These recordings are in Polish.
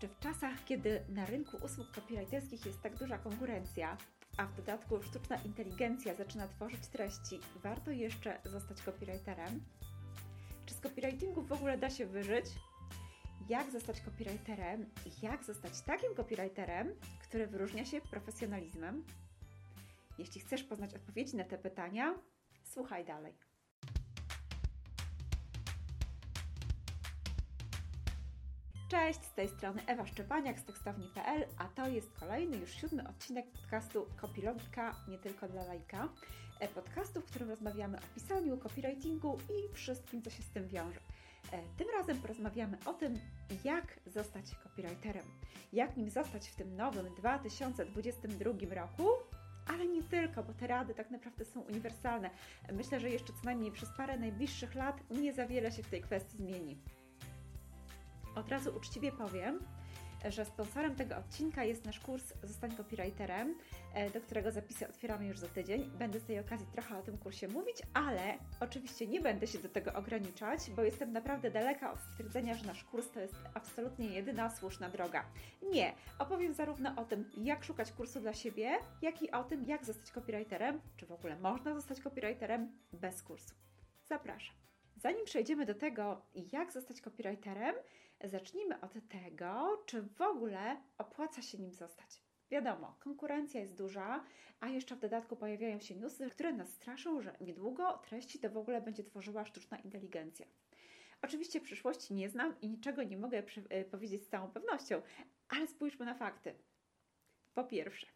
Czy w czasach, kiedy na rynku usług copywriterskich jest tak duża konkurencja, a w dodatku sztuczna inteligencja zaczyna tworzyć treści, warto jeszcze zostać copywriterem? Czy z copywritingu w ogóle da się wyżyć? Jak zostać copywriterem? Jak zostać takim copywriterem, który wyróżnia się profesjonalizmem? Jeśli chcesz poznać odpowiedzi na te pytania, słuchaj dalej. Cześć, z tej strony Ewa Szczepaniak z tekstowni.pl, a to jest kolejny, już siódmy odcinek podcastu Copylogika, nie tylko dla lajka. E, podcastu, w którym rozmawiamy o pisaniu, copywritingu i wszystkim, co się z tym wiąże. E, tym razem porozmawiamy o tym, jak zostać copywriterem. Jak nim zostać w tym nowym 2022 roku, ale nie tylko, bo te rady tak naprawdę są uniwersalne. Myślę, że jeszcze co najmniej przez parę najbliższych lat nie za wiele się w tej kwestii zmieni. Od razu uczciwie powiem, że sponsorem tego odcinka jest nasz kurs Zostań copywriterem, e, do którego zapisy otwieramy już za tydzień. Będę z tej okazji trochę o tym kursie mówić, ale oczywiście nie będę się do tego ograniczać, bo jestem naprawdę daleka od stwierdzenia, że nasz kurs to jest absolutnie jedyna słuszna droga. Nie, opowiem zarówno o tym, jak szukać kursu dla siebie, jak i o tym, jak zostać copywriterem, czy w ogóle można zostać copywriterem bez kursu. Zapraszam. Zanim przejdziemy do tego, jak zostać copywriterem, zacznijmy od tego, czy w ogóle opłaca się nim zostać. Wiadomo, konkurencja jest duża, a jeszcze w dodatku pojawiają się newsy, które nas straszą, że niedługo treści to w ogóle będzie tworzyła sztuczna inteligencja. Oczywiście przyszłości nie znam i niczego nie mogę e, powiedzieć z całą pewnością, ale spójrzmy na fakty. Po pierwsze,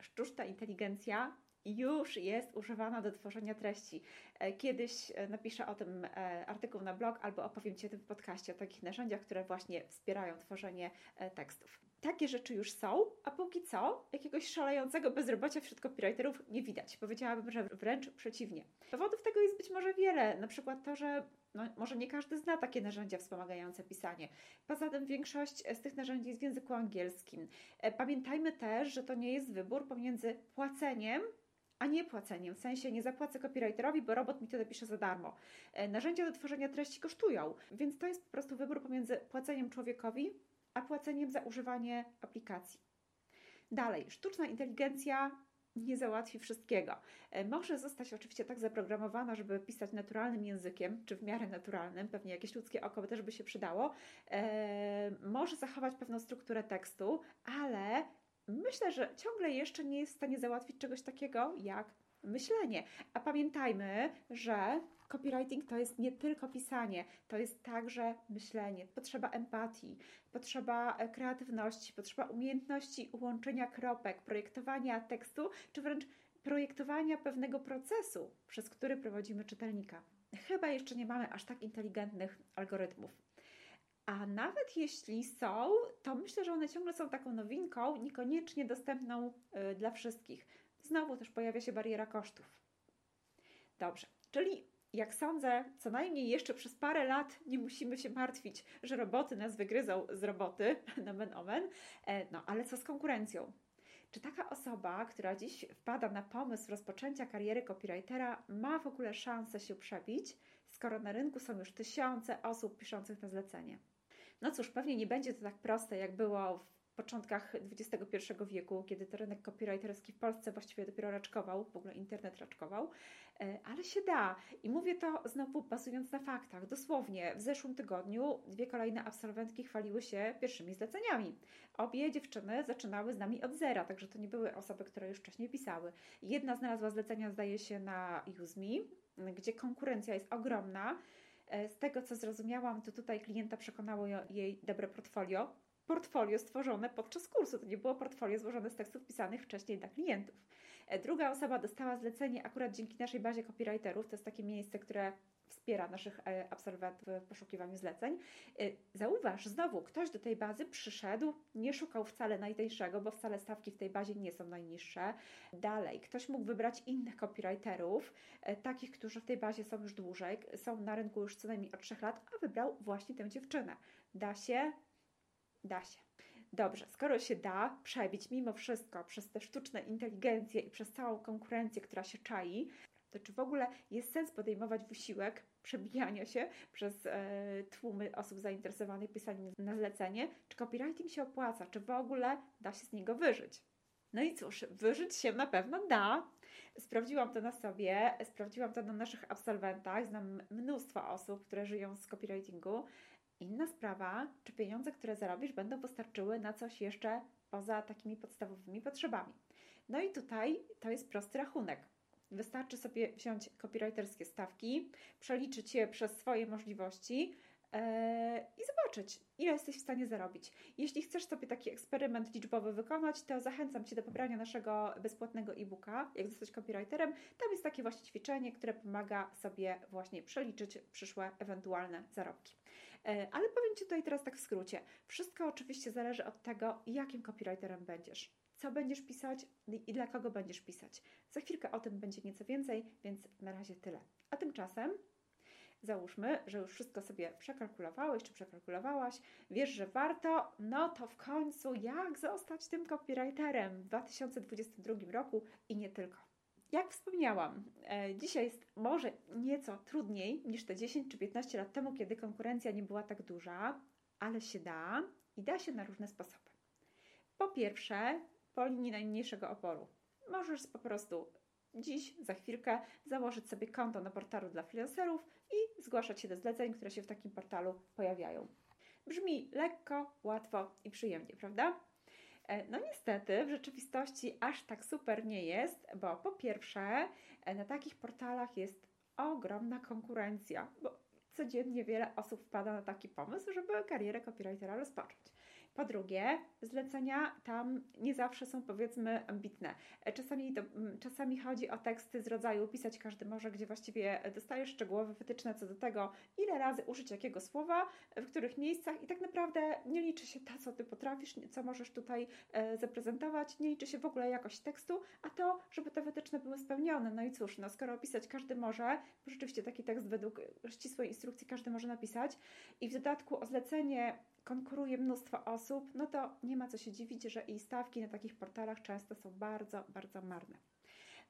sztuczna inteligencja już jest używana do tworzenia treści. E, kiedyś e, napiszę o tym e, artykuł na blog albo opowiem Ci o tym w podcaście, o takich narzędziach, które właśnie wspierają tworzenie tekstów. Takie rzeczy już są, a póki co jakiegoś szalejącego bezrobocia wśród copywriterów nie widać. Powiedziałabym, że wręcz przeciwnie. Powodów tego jest być może wiele, na przykład to, że no, może nie każdy zna takie narzędzia wspomagające pisanie. Poza tym większość z tych narzędzi jest w języku angielskim. Pamiętajmy też, że to nie jest wybór pomiędzy płaceniem a nie płaceniem. W sensie nie zapłacę copywriterowi, bo robot mi to napisze za darmo. E, narzędzia do tworzenia treści kosztują, więc to jest po prostu wybór pomiędzy płaceniem człowiekowi, a płaceniem za używanie aplikacji. Dalej, sztuczna inteligencja nie załatwi wszystkiego. E, może zostać oczywiście tak zaprogramowana, żeby pisać naturalnym językiem, czy w miarę naturalnym, pewnie jakieś ludzkie oko też by się przydało. E, może zachować pewną strukturę tekstu, ale myślę, że ciągle jeszcze nie jest w stanie załatwić czegoś takiego jak myślenie. A pamiętajmy, że copywriting to jest nie tylko pisanie, to jest także myślenie. Potrzeba empatii, potrzeba e, kreatywności, potrzeba umiejętności łączenia kropek, projektowania tekstu, czy wręcz projektowania pewnego procesu, przez który prowadzimy czytelnika. Chyba jeszcze nie mamy aż tak inteligentnych algorytmów. A nawet jeśli są, to myślę, że one ciągle są taką nowinką, niekoniecznie dostępną y, dla wszystkich. Znowu też pojawia się bariera kosztów. Dobrze, czyli jak sądzę, co najmniej jeszcze przez parę lat nie musimy się martwić, że roboty nas wygryzą z roboty, nomen omen. E, no ale co z konkurencją? Czy taka osoba, która dziś wpada na pomysł rozpoczęcia kariery copywritera, ma w ogóle szansę się przebić, skoro na rynku są już tysiące osób piszących na zlecenie? No cóż, pewnie nie będzie to tak proste, jak było w początkach XXI wieku, kiedy to rynek copywriterski w Polsce właściwie dopiero raczkował, w ogóle internet raczkował, e, ale się da. I mówię to znowu bazując na faktach. Dosłownie w zeszłym tygodniu dwie kolejne absolwentki chwaliły się pierwszymi zleceniami. Obie dziewczyny zaczynały z nami od zera, także to nie były osoby, które już wcześniej pisały. Jedna znalazła zlecenia, zdaje się, na UseMe, gdzie konkurencja jest ogromna. E, z tego, co zrozumiałam, to tutaj klienta przekonało jej dobre portfolio. Portfolio stworzone podczas kursu. To nie było portfolio złożone z tekstów pisanych wcześniej dla klientów. E, druga osoba dostała zlecenie akurat dzięki naszej bazie copywriterów. To jest takie miejsce, które wspiera naszych e, absolwentów w poszukiwaniu zleceń. E, zauważ, znowu ktoś do tej bazy przyszedł, nie szukał wcale najtańszego, bo wcale stawki w tej bazie nie są najniższe. Dalej, ktoś mógł wybrać innych copywriterów, e, takich, którzy w tej bazie są już dłużej, są na rynku już co najmniej od 3 lat, a wybrał właśnie tę dziewczynę. Da się? Da się. Dobrze, skoro się da przebić mimo wszystko przez te sztuczne inteligencje i przez całą konkurencję, która się czai, to czy w ogóle jest sens podejmować wysiłek, przebijania się przez e, tłumy osób zainteresowanych pisaniem na zlecenie, czy copywriting się opłaca, czy w ogóle da się z niego wyżyć. No i cóż, wyżyć się na pewno da. Sprawdziłam to na sobie, sprawdziłam to na naszych absolwentach. Znam mnóstwo osób, które żyją z copywritingu. Inna sprawa, czy pieniądze, które zarobisz, będą wystarczyły na coś jeszcze poza takimi podstawowymi potrzebami. No i tutaj to jest prosty rachunek. Wystarczy sobie wziąć copywriterskie stawki, przeliczyć je przez swoje możliwości yy, i zobaczyć, ile jesteś w stanie zarobić. Jeśli chcesz sobie taki eksperyment liczbowy wykonać, to zachęcam Cię do pobrania naszego bezpłatnego e-booka, jak zostać copywriterem. Tam jest takie właśnie ćwiczenie, które pomaga sobie właśnie przeliczyć przyszłe ewentualne zarobki. Yy, ale powiem Ci tutaj teraz tak w skrócie. Wszystko oczywiście zależy od tego, jakim copywriterem będziesz co będziesz pisać i dla kogo będziesz pisać. Za chwilkę o tym będzie nieco więcej, więc na razie tyle. A tymczasem załóżmy, że już wszystko sobie przekalkulowałeś czy przekalkulowałaś, wiesz, że warto, no to w końcu jak zostać tym copywriterem w 2022 roku i nie tylko. Jak wspomniałam, e, dzisiaj jest może nieco trudniej niż te 10 czy 15 lat temu, kiedy konkurencja nie była tak duża, ale się da i da się na różne sposoby. Po pierwsze, po linii najmniejszego oporu. Możesz po prostu dziś, za chwilkę założyć sobie konto na portalu dla freelancerów i zgłaszać się do zleceń, które się w takim portalu pojawiają. Brzmi lekko, łatwo i przyjemnie, prawda? E, no niestety w rzeczywistości aż tak super nie jest, bo po pierwsze e, na takich portalach jest ogromna konkurencja, bo codziennie wiele osób wpada na taki pomysł, żeby karierę copywritera rozpocząć. Po drugie, zlecenia tam nie zawsze są powiedzmy ambitne. Czasami, to, mm, czasami chodzi o teksty z rodzaju pisać każdy może, gdzie właściwie dostajesz szczegółowe wytyczne co do tego, ile razy użyć jakiego słowa, w których miejscach i tak naprawdę nie liczy się to, co Ty potrafisz, co możesz tutaj e, zaprezentować, nie liczy się w ogóle jakość tekstu, a to, żeby te wytyczne były spełnione. No i cóż, no skoro pisać każdy może, bo rzeczywiście taki tekst według ścisłej instrukcji każdy może napisać i w dodatku o zlecenie konkuruje mnóstwo osób, no to nie ma co się dziwić, że i stawki na takich portalach często są bardzo, bardzo marne.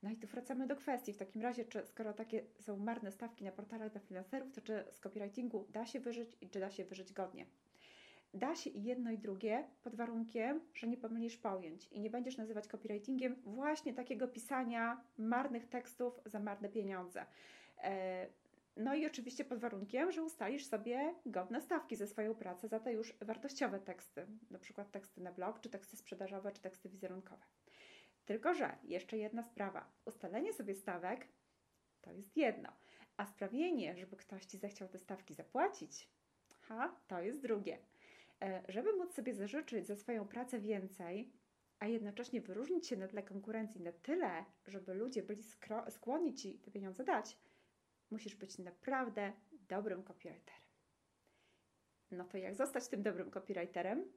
No i tu wracamy do kwestii. W takim razie, czy skoro takie są marne stawki na portalach dla freelancerów, to czy z copywritingu da się wyżyć i czy da się wyżyć godnie? Da się i jedno i drugie pod warunkiem, że nie pomylisz pojęć i nie będziesz nazywać copywritingiem właśnie takiego pisania marnych tekstów za marne pieniądze. No i oczywiście pod warunkiem, że ustalisz sobie godne stawki za swoją pracę za te już wartościowe teksty, na przykład teksty na blog, czy teksty sprzedażowe, czy teksty wizerunkowe. Tylko, że jeszcze jedna sprawa. Ustalenie sobie stawek to jest jedno, a sprawienie, żeby ktoś Ci zechciał te stawki zapłacić, ha, to jest drugie. E, żeby móc sobie zażyczyć za swoją pracę więcej, a jednocześnie wyróżnić się na tle konkurencji na tyle, żeby ludzie byli skłonni Ci te pieniądze dać, musisz być naprawdę dobrym copywriterem. No to jak zostać tym dobrym copywriterem?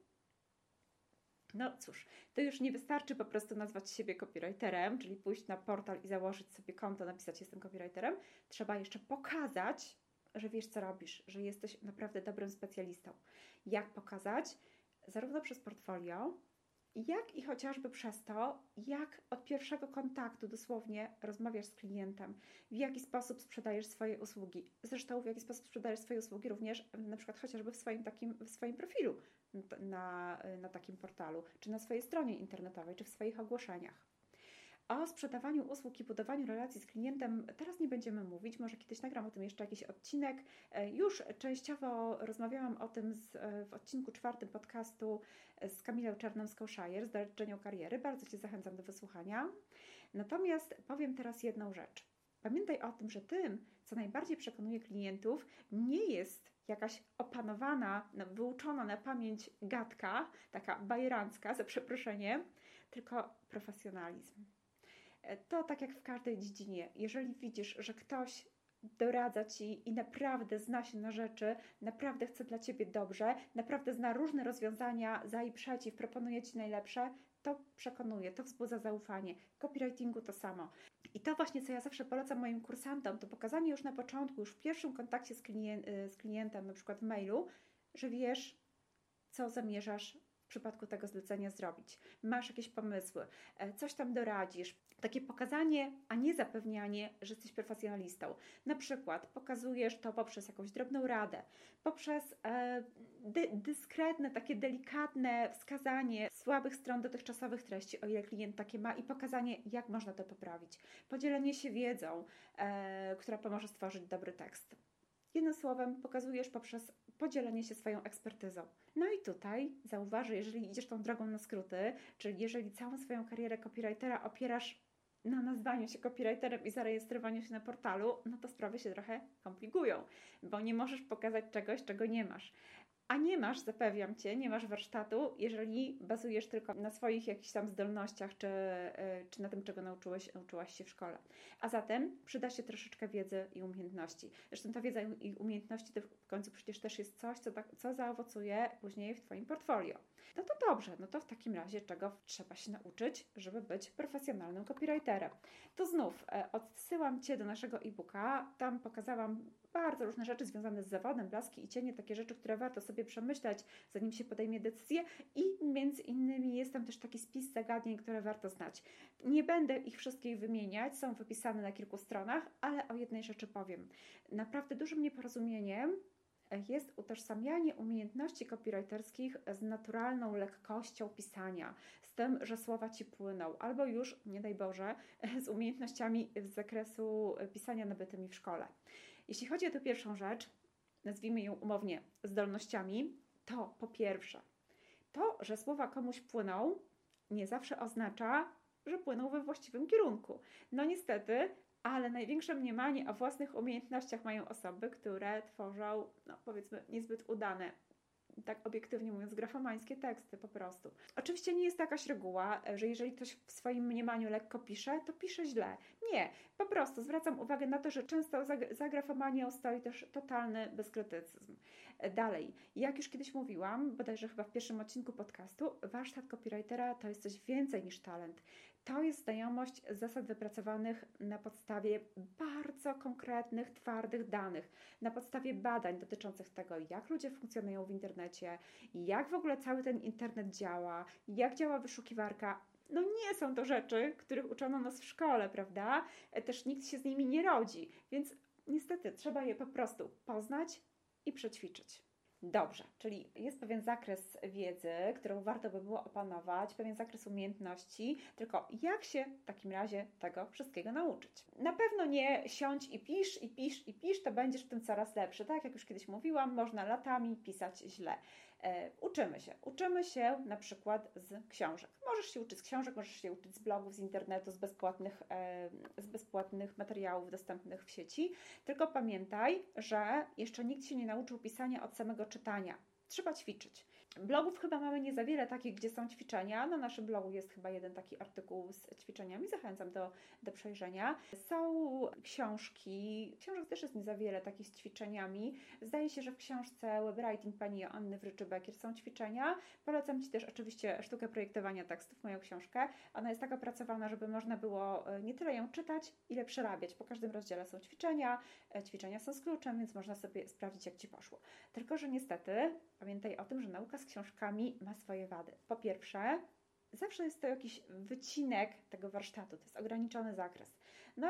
No cóż, to już nie wystarczy po prostu nazwać siebie copywriterem, czyli pójść na portal i założyć sobie konto, napisać jestem copywriterem. Trzeba jeszcze pokazać, że wiesz co robisz, że jesteś naprawdę dobrym specjalistą. Jak pokazać? Zarówno przez portfolio, jak i chociażby przez to, jak od pierwszego kontaktu dosłownie rozmawiasz z klientem, w jaki sposób sprzedajesz swoje usługi. Zresztą w jaki sposób sprzedajesz swoje usługi również na przykład chociażby w swoim, takim, w swoim profilu na, na takim portalu, czy na swojej stronie internetowej, czy w swoich ogłoszeniach. O sprzedawaniu usług i budowaniu relacji z klientem teraz nie będziemy mówić, może kiedyś nagram o tym jeszcze jakiś odcinek. E, już częściowo rozmawiałam o tym z, e, w odcinku czwartym podcastu z Kamilą Czarnomską-Shire z Doradczenią Kariery. Bardzo Cię zachęcam do wysłuchania. Natomiast powiem teraz jedną rzecz. Pamiętaj o tym, że tym, co najbardziej przekonuje klientów, nie jest jakaś opanowana, wyuczona na pamięć gadka, taka bajerancka, za przeproszeniem, tylko profesjonalizm. E, to tak jak w każdej dziedzinie, jeżeli widzisz, że ktoś doradza Ci i naprawdę zna się na rzeczy, naprawdę chce dla Ciebie dobrze, naprawdę zna różne rozwiązania za i przeciw, proponuje Ci najlepsze, to przekonuje, to wzbudza zaufanie. W copywritingu to samo. I to właśnie, co ja zawsze polecam moim kursantom, to pokazanie już na początku, już w pierwszym kontakcie z, klien z klientem, na przykład w mailu, że wiesz, co zamierzasz w przypadku tego zlecenia zrobić. Masz jakieś pomysły, e, coś tam doradzisz. Takie pokazanie, a nie zapewnianie, że jesteś profesjonalistą. Na przykład pokazujesz to poprzez jakąś drobną radę, poprzez e, dy, dyskretne, takie delikatne wskazanie słabych stron dotychczasowych treści, o ile klient takie ma, i pokazanie, jak można to poprawić. Podzielenie się wiedzą, e, która pomoże stworzyć dobry tekst. Jednym słowem, pokazujesz poprzez podzielenie się swoją ekspertyzą. No i tutaj zauważę, jeżeli idziesz tą drogą na skróty, czyli jeżeli całą swoją karierę copywritera opierasz na nazwaniu się copywriterem i zarejestrowaniu się na portalu, no to sprawy się trochę komplikują, bo nie możesz pokazać czegoś, czego nie masz. A nie masz, zapewniam Cię, nie masz warsztatu, jeżeli bazujesz tylko na swoich jakichś tam zdolnościach, czy, e, czy na tym, czego nauczyłeś, nauczyłaś się w szkole. A zatem przyda się troszeczkę wiedzy i umiejętności. Zresztą ta wiedza i umiejętności to w końcu przecież też jest coś, co, tak, co zaowocuje później w Twoim portfolio. No to dobrze, no to w takim razie czego trzeba się nauczyć, żeby być profesjonalnym copywriterem. To znów e, odsyłam Cię do naszego e-booka. Tam pokazałam bardzo różne rzeczy związane z zawodem, blaski i cienie, takie rzeczy, które warto sobie przemyśleć, zanim się podejmie decyzję i między innymi jest tam też taki spis zagadnień, które warto znać. Nie będę ich wszystkich wymieniać, są wypisane na kilku stronach, ale o jednej rzeczy powiem. Naprawdę dużym nieporozumieniem jest utożsamianie umiejętności copywriterskich z naturalną lekkością pisania, z tym, że słowa ci płyną, albo już, nie daj Boże, z umiejętnościami z zakresu pisania nabytymi w szkole. Jeśli chodzi o tę pierwszą rzecz, nazwijmy ją umownie zdolnościami, to po pierwsze, to, że słowa komuś płyną, nie zawsze oznacza, że płyną we właściwym kierunku. No niestety, ale największe mniemanie o własnych umiejętnościach mają osoby, które tworzą, no powiedzmy, niezbyt udane tak obiektywnie mówiąc, grafomańskie teksty po prostu. Oczywiście nie jest jakaś reguła, że jeżeli ktoś w swoim mniemaniu lekko pisze, to pisze źle. Nie, po prostu zwracam uwagę na to, że często za, za grafomanią stoi też totalny bezkrytycyzm. Dalej, jak już kiedyś mówiłam, bodajże chyba w pierwszym odcinku podcastu, warsztat copywritera to jest coś więcej niż talent. To jest znajomość zasad wypracowanych na podstawie bardzo konkretnych, twardych danych, na podstawie badań dotyczących tego, jak ludzie funkcjonują w internecie, jak w ogóle cały ten internet działa, jak działa wyszukiwarka. No nie są to rzeczy, których uczono nas w szkole, prawda? Też nikt się z nimi nie rodzi, więc niestety trzeba je po prostu poznać i przećwiczyć. Dobrze, czyli jest pewien zakres wiedzy, którą warto by było opanować, pewien zakres umiejętności, tylko jak się w takim razie tego wszystkiego nauczyć? Na pewno nie siądź i pisz, i pisz, i pisz, to będziesz w tym coraz lepszy. Tak jak już kiedyś mówiłam, można latami pisać źle. E, uczymy się. Uczymy się na przykład z książek. Możesz się uczyć z książek, możesz się uczyć z blogów, z internetu, z bezpłatnych, e, z bezpłatnych materiałów dostępnych w sieci. Tylko pamiętaj, że jeszcze nikt się nie nauczył pisania od samego czytania. Trzeba ćwiczyć. Blogów chyba mamy nie za wiele takich, gdzie są ćwiczenia. Na naszym blogu jest chyba jeden taki artykuł z ćwiczeniami. Zachęcam do, do przejrzenia. Są książki. Książek też jest nie za wiele takich z ćwiczeniami. Zdaje się, że w książce Webwriting pani Anny Wryczy-Bekier są ćwiczenia. Polecam Ci też oczywiście sztukę projektowania tekstów, moją książkę. Ona jest tak opracowana, żeby można było e, nie tyle ją czytać, ile przerabiać. Po każdym rozdziale są ćwiczenia. E, ćwiczenia są z kluczem, więc można sobie sprawdzić, jak Ci poszło. Tylko, że niestety pamiętaj o tym, że nauka z książkami ma swoje wady. Po pierwsze, zawsze jest to jakiś wycinek tego warsztatu, to jest ograniczony zakres. No,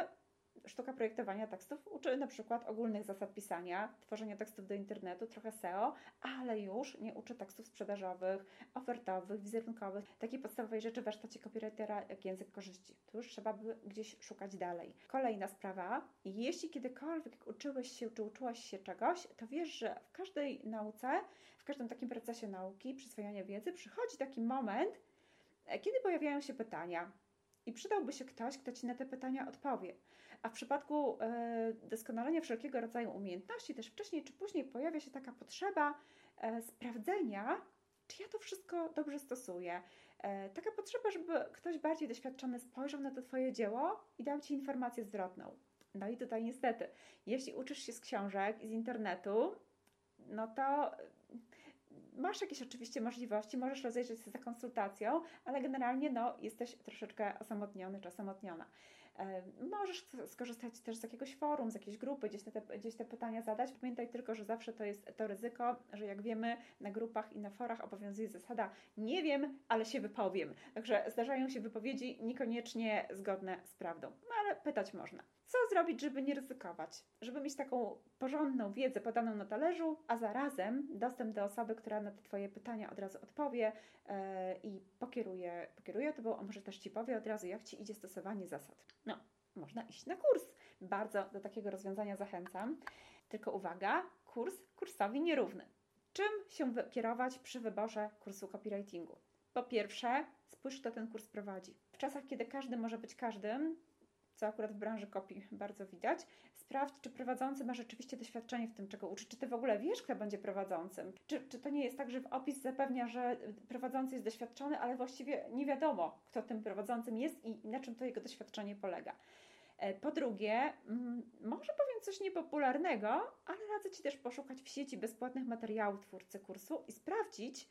sztuka projektowania tekstów uczy na przykład ogólnych zasad pisania, tworzenia tekstów do internetu, trochę SEO, ale już nie uczy tekstów sprzedażowych, ofertowych, wizerunkowych, takiej podstawowej rzeczy w warsztacie copywritera jak język korzyści. Tu już trzeba by gdzieś szukać dalej. Kolejna sprawa, jeśli kiedykolwiek uczyłeś się czy uczyłaś się czegoś, to wiesz, że w każdej nauce, w każdym takim procesie nauki, przyswajania wiedzy przychodzi taki moment, e, kiedy pojawiają się pytania, i przydałby się ktoś, kto Ci na te pytania odpowie. A w przypadku e, doskonalenia wszelkiego rodzaju umiejętności, też wcześniej czy później pojawia się taka potrzeba e, sprawdzenia, czy ja to wszystko dobrze stosuję. E, taka potrzeba, żeby ktoś bardziej doświadczony spojrzał na to Twoje dzieło i dał Ci informację zwrotną. No i tutaj niestety, jeśli uczysz się z książek i z internetu, no to masz jakieś oczywiście możliwości, możesz rozejrzeć się za konsultacją, ale generalnie no, jesteś troszeczkę osamotniony czy osamotniona. Możesz skorzystać też z jakiegoś forum, z jakiejś grupy, gdzieś te, gdzieś te pytania zadać. Pamiętaj tylko, że zawsze to jest to ryzyko, że jak wiemy, na grupach i na forach obowiązuje zasada nie wiem, ale się wypowiem. Także zdarzają się wypowiedzi niekoniecznie zgodne z prawdą, no ale pytać można. Co zrobić, żeby nie ryzykować? Żeby mieć taką porządną wiedzę podaną na talerzu, a zarazem dostęp do osoby, która na te Twoje pytania od razu odpowie yy, i pokieruje, pokieruje Tobą, a może też Ci powie od razu, jak Ci idzie stosowanie zasad. Można iść na kurs. Bardzo do takiego rozwiązania zachęcam. Tylko uwaga, kurs kursowi nierówny. Czym się kierować przy wyborze kursu copywritingu? Po pierwsze, spójrz, kto ten kurs prowadzi. W czasach, kiedy każdy może być każdym, co akurat w branży kopii bardzo widać, sprawdź, czy prowadzący ma rzeczywiście doświadczenie w tym, czego uczy. Czy ty w ogóle wiesz, kto będzie prowadzącym? Czy, czy to nie jest tak, że w opis zapewnia, że prowadzący jest doświadczony, ale właściwie nie wiadomo, kto tym prowadzącym jest i na czym to jego doświadczenie polega. E, po drugie, może powiem coś niepopularnego, ale radzę Ci też poszukać w sieci bezpłatnych materiałów twórcy kursu i sprawdzić,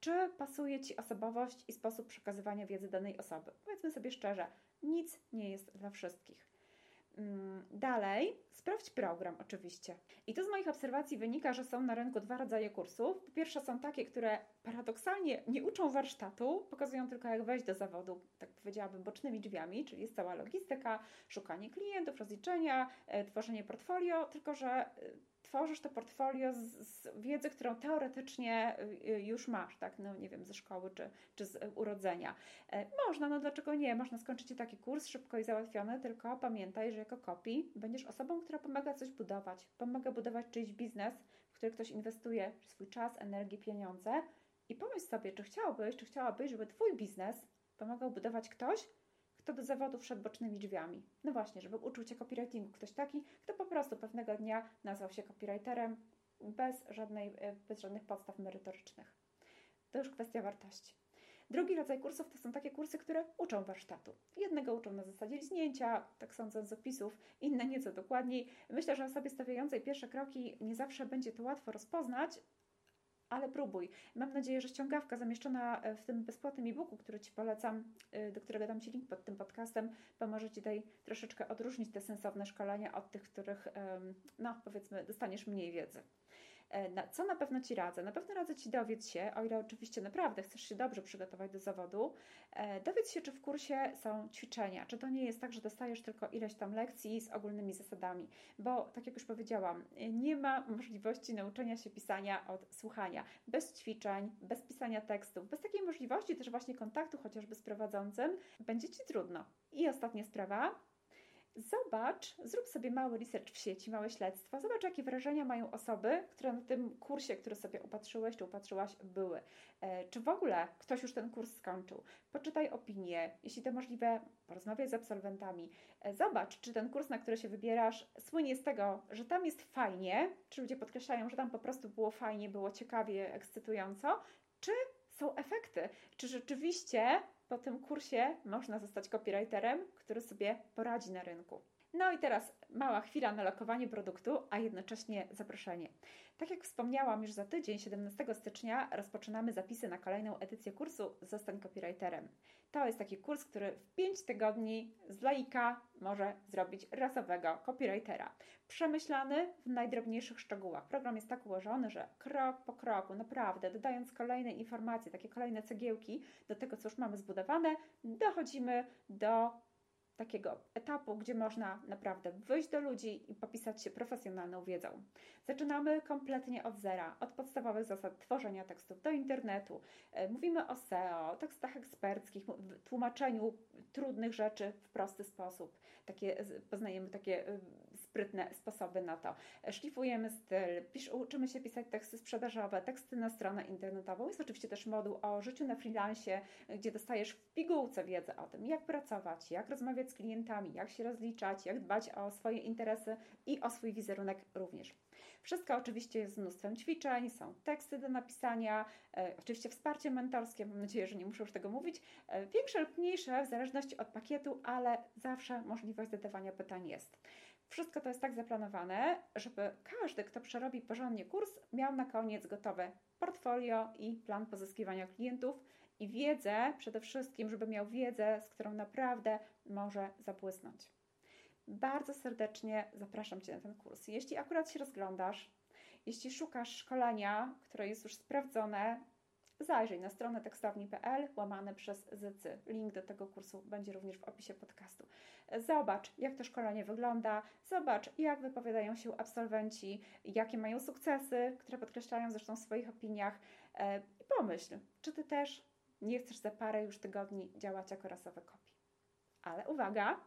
czy pasuje Ci osobowość i sposób przekazywania wiedzy danej osoby. Powiedzmy sobie szczerze, nic nie jest dla wszystkich. Mm, dalej, sprawdź program oczywiście. I tu z moich obserwacji wynika, że są na rynku dwa rodzaje kursów. Po pierwsze są takie, które paradoksalnie nie uczą warsztatu, pokazują tylko jak wejść do zawodu, tak powiedziałabym, bocznymi drzwiami, czyli jest cała logistyka, szukanie klientów, rozliczenia, e, tworzenie portfolio, tylko że e, tworzysz to portfolio z, z, wiedzy, którą teoretycznie y, y, już masz, tak, no nie wiem, ze szkoły czy, czy z urodzenia. E, można, no dlaczego nie? Można skończyć taki kurs szybko i załatwiony, tylko pamiętaj, że jako kopi będziesz osobą, która pomaga coś budować, pomaga budować czyjś biznes, w który ktoś inwestuje swój czas, energię, pieniądze i pomyśl sobie, czy chciałbyś, czy chciałabyś, żeby Twój biznes pomagał budować ktoś, kto do zawodu wszedł bocznymi drzwiami. No właśnie, żeby uczył Cię copywritingu. Ktoś taki, kto po prostu pewnego dnia nazwał się copywriterem bez, żadnej, e, bez żadnych podstaw merytorycznych. To już kwestia wartości. Drugi rodzaj kursów to są takie kursy, które uczą warsztatu. Jednego uczą na zasadzie liźnięcia, tak sądzę z opisów, inne nieco dokładniej. Myślę, że osobie stawiającej pierwsze kroki nie zawsze będzie to łatwo rozpoznać, ale próbuj. Mam nadzieję, że ściągawka zamieszczona e, w tym bezpłatnym e-booku, który Ci polecam, e, do którego dam Ci link pod tym podcastem, pomoże Ci tutaj troszeczkę odróżnić te sensowne szkolenia od tych, których, no powiedzmy, dostaniesz mniej wiedzy. E, co na pewno Ci radzę? Na pewno radzę Ci dowiedz się, o ile oczywiście naprawdę chcesz się dobrze przygotować do zawodu, e, dowiedz się, czy w kursie są ćwiczenia, czy to nie jest tak, że dostajesz tylko ileś tam lekcji z ogólnymi zasadami, bo tak jak już powiedziałam, nie ma możliwości nauczenia się pisania od słuchania. Bez ćwiczeń, bez pisania tekstów, bez takiej możliwości też właśnie kontaktu chociażby z prowadzącym, będzie Ci trudno. I ostatnia sprawa, Zobacz, zrób sobie mały research w sieci, małe śledztwo. Zobacz, jakie wrażenia mają osoby, które na tym kursie, który sobie upatrzyłeś czy upatrzyłaś, były. E, czy w ogóle ktoś już ten kurs skończył? Poczytaj opinie, jeśli to możliwe, porozmawiaj z absolwentami. E, zobacz, czy ten kurs, na który się wybierasz, słynie z tego, że tam jest fajnie, czy ludzie podkreślają, że tam po prostu było fajnie, było ciekawie, ekscytująco, czy są efekty, czy rzeczywiście po tym kursie można zostać copywriterem, który sobie poradzi na rynku. No i teraz mała chwila na lokowanie produktu, a jednocześnie zaproszenie. Tak jak wspomniałam, już za tydzień, 17 stycznia, rozpoczynamy zapisy na kolejną edycję kursu Zostań copywriterem. To jest taki kurs, który w 5 tygodni z laika może zrobić rasowego copywritera. Przemyślany w najdrobniejszych szczegółach. Program jest tak ułożony, że krok po kroku, naprawdę, dodając kolejne informacje, takie kolejne cegiełki do tego, co już mamy zbudowane, dochodzimy do takiego etapu, gdzie można naprawdę wyjść do ludzi i popisać się profesjonalną wiedzą. Zaczynamy kompletnie od zera, od podstawowych zasad tworzenia tekstów do internetu. E, mówimy o SEO, tekstach eksperckich, tłumaczeniu trudnych rzeczy w prosty sposób. Takie, poznajemy takie y, sprytne sposoby na to. Szlifujemy styl, pisz, uczymy się pisać teksty sprzedażowe, teksty na stronę internetową. Jest oczywiście też moduł o życiu na freelancie, gdzie dostajesz w pigułce wiedzę o tym, jak pracować, jak rozmawiać z klientami, jak się rozliczać, jak dbać o swoje interesy i o swój wizerunek również. Wszystko oczywiście jest z mnóstwem ćwiczeń, są teksty do napisania, e, oczywiście wsparcie mentorskie, mam nadzieję, że nie muszę już tego mówić, e, większe lub mniejsze w zależności od pakietu, ale zawsze możliwość zadawania pytań jest. Wszystko to jest tak zaplanowane, żeby każdy, kto przerobi porządnie kurs, miał na koniec gotowe portfolio i plan pozyskiwania klientów i wiedzę przede wszystkim, żeby miał wiedzę, z którą naprawdę może zabłysnąć. Bardzo serdecznie zapraszam Cię na ten kurs. Jeśli akurat się rozglądasz, jeśli szukasz szkolenia, które jest już sprawdzone, zajrzyj na stronę tekstowni.pl łamane przez ZY. Link do tego kursu będzie również w opisie podcastu. Zobacz, jak to szkolenie wygląda, zobacz, jak wypowiadają się absolwenci, jakie mają sukcesy, które podkreślają zresztą w swoich opiniach e, i pomyśl, czy Ty też nie chcesz za parę już tygodni działać jako rasowe kopii. Ale uwaga,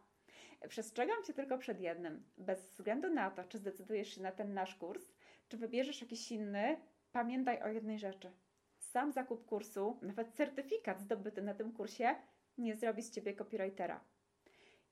przestrzegam Cię tylko przed jednym. Bez względu na to, czy zdecydujesz się na ten nasz kurs, czy wybierzesz jakiś inny, pamiętaj o jednej rzeczy – sam zakup kursu, nawet certyfikat zdobyty na tym kursie, nie zrobi z ciebie copywritera.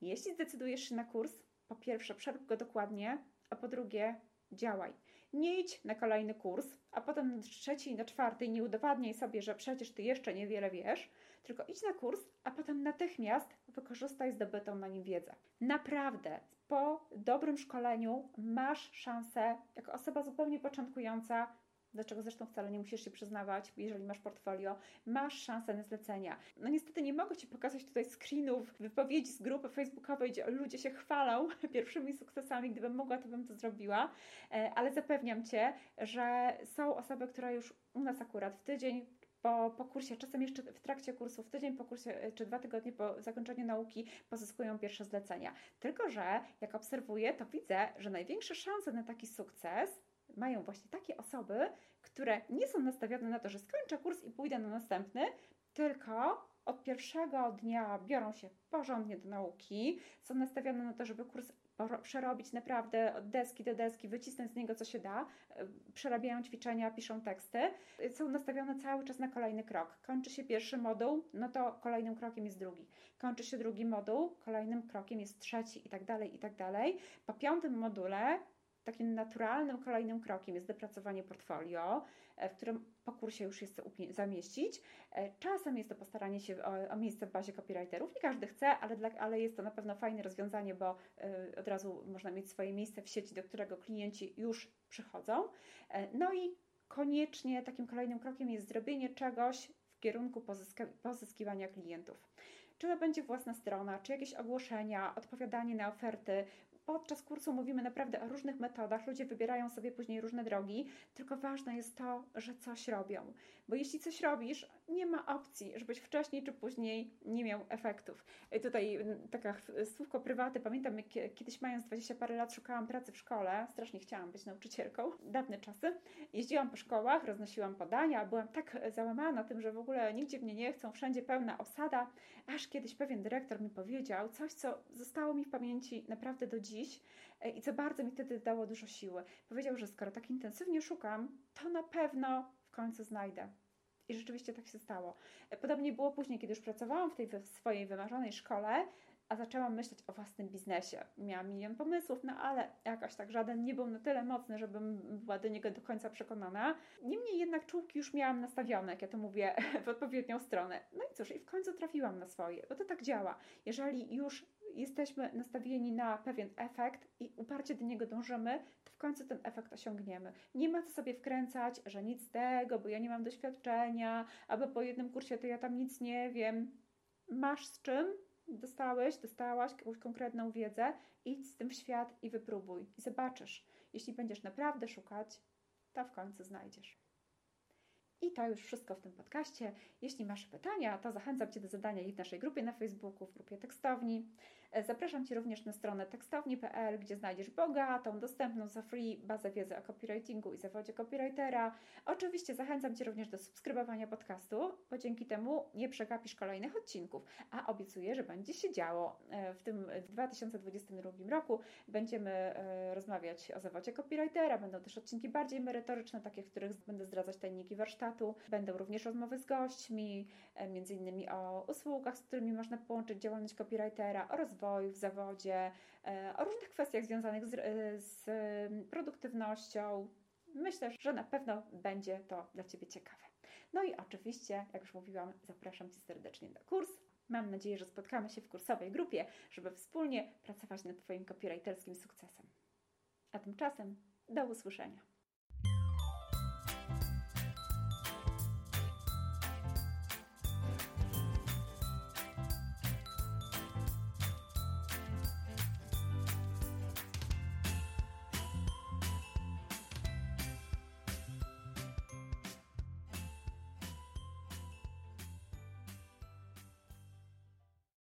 Jeśli zdecydujesz się na kurs, po pierwsze przerób go dokładnie, a po drugie działaj. Nie idź na kolejny kurs, a potem na trzeci na czwarty nie udowadniaj sobie, że przecież ty jeszcze niewiele wiesz, tylko idź na kurs, a potem natychmiast wykorzystaj zdobytą na nim wiedzę. Naprawdę, po dobrym szkoleniu masz szansę, jako osoba zupełnie początkująca, dlaczego zresztą wcale nie musisz się przyznawać, jeżeli masz portfolio, masz szansę na zlecenia. No niestety nie mogę Ci pokazać tutaj screenów, wypowiedzi z grupy facebookowej, gdzie ludzie się chwalą pierwszymi sukcesami. Gdybym mogła, to bym to zrobiła, e, ale zapewniam Cię, że są osoby, które już u nas akurat w tydzień po, po kursie, czasem jeszcze w trakcie kursu, w tydzień po kursie, e, czy dwa tygodnie po zakończeniu nauki pozyskują pierwsze zlecenia. Tylko, że jak obserwuję, to widzę, że największe szanse na taki sukces mają właśnie takie osoby, które nie są nastawione na to, że skończę kurs i pójdę na następny, tylko od pierwszego dnia biorą się porządnie do nauki, są nastawione na to, żeby kurs przerobić naprawdę od deski do deski, wycisnąć z niego co się da, e, przerabiają ćwiczenia, piszą teksty, są nastawione cały czas na kolejny krok. Kończy się pierwszy moduł, no to kolejnym krokiem jest drugi. Kończy się drugi moduł, kolejnym krokiem jest trzeci i tak dalej, i tak dalej. Po piątym module takim naturalnym kolejnym krokiem jest dopracowanie portfolio, e, w którym po kursie już jest zamieścić. E, czasem jest to postaranie się o, o miejsce w bazie copywriterów. Nie każdy chce, ale, dla, ale jest to na pewno fajne rozwiązanie, bo y, od razu można mieć swoje miejsce w sieci, do którego klienci już przychodzą. No i koniecznie takim kolejnym krokiem jest zrobienie czegoś w kierunku pozyska, pozyskiwania klientów. Czy to będzie własna strona, czy jakieś ogłoszenia, odpowiadanie na oferty, podczas kursu mówimy naprawdę o różnych metodach, ludzie wybierają sobie później różne drogi, tylko ważne jest to, że coś robią. Bo jeśli coś robisz, nie ma opcji, żebyś wcześniej czy później nie miał efektów. I tutaj taka słówko prywaty. Pamiętam, jak kiedyś mając 20 parę lat szukałam pracy w szkole, strasznie chciałam być nauczycielką, dawne czasy. Jeździłam po szkołach, roznosiłam podania, byłam tak załamana tym, że w ogóle nigdzie mnie nie chcą, wszędzie pełna osada, aż kiedyś pewien dyrektor mi powiedział coś, co zostało mi w pamięci naprawdę do dziś dziś e, i co bardzo mi wtedy dało dużo siły. Powiedział, że skoro tak intensywnie szukam, to na pewno w końcu znajdę. I rzeczywiście tak się stało. E, podobnie było później, kiedy już pracowałam w tej swojej wymarzonej szkole, a zaczęłam myśleć o własnym biznesie. Miałam milion pomysłów, no ale jakoś tak żaden nie był na tyle mocny, żebym była do niego do końca przekonana. Niemniej jednak czułki już miałam nastawione, jak ja to mówię, w odpowiednią stronę. No i cóż, i w końcu trafiłam na swoje, bo to tak działa. Jeżeli już jesteśmy nastawieni na pewien efekt i uparcie do niego dążymy, to w końcu ten efekt osiągniemy. Nie ma co sobie wkręcać, że nic z tego, bo ja nie mam doświadczenia, albo po jednym kursie to ja tam nic nie wiem. Masz z czym, dostałeś, dostałaś jakąś konkretną wiedzę, idź z tym w świat i wypróbuj. I zobaczysz, jeśli będziesz naprawdę szukać, to w końcu znajdziesz. I to już wszystko w tym podcaście. Jeśli masz pytania, to zachęcam Cię do zadania ich w naszej grupie na Facebooku, w grupie tekstowni. E, zapraszam Cię również na stronę tekstowni.pl, gdzie znajdziesz bogatą, dostępną za free bazę wiedzy o copywritingu i zawodzie copywritera. Oczywiście zachęcam Cię również do subskrybowania podcastu, bo dzięki temu nie przegapisz kolejnych odcinków. A obiecuję, że będzie się działo. E, w tym 2022 roku będziemy e, rozmawiać o zawodzie copywritera. Będą też odcinki bardziej merytoryczne, takie, w których będę zdradzać tajniki warsztatu. Będą również rozmowy z gośćmi, między innymi o usługach, z którymi można połączyć działalność copywritera, rozwoju w zawodzie, e, o różnych kwestiach związanych z, e, z produktywnością. Myślę, że na pewno będzie to dla Ciebie ciekawe. No i oczywiście, jak już mówiłam, zapraszam Cię serdecznie na kurs. Mam nadzieję, że spotkamy się w kursowej grupie, żeby wspólnie pracować nad Twoim copywriterskim sukcesem. A tymczasem do usłyszenia.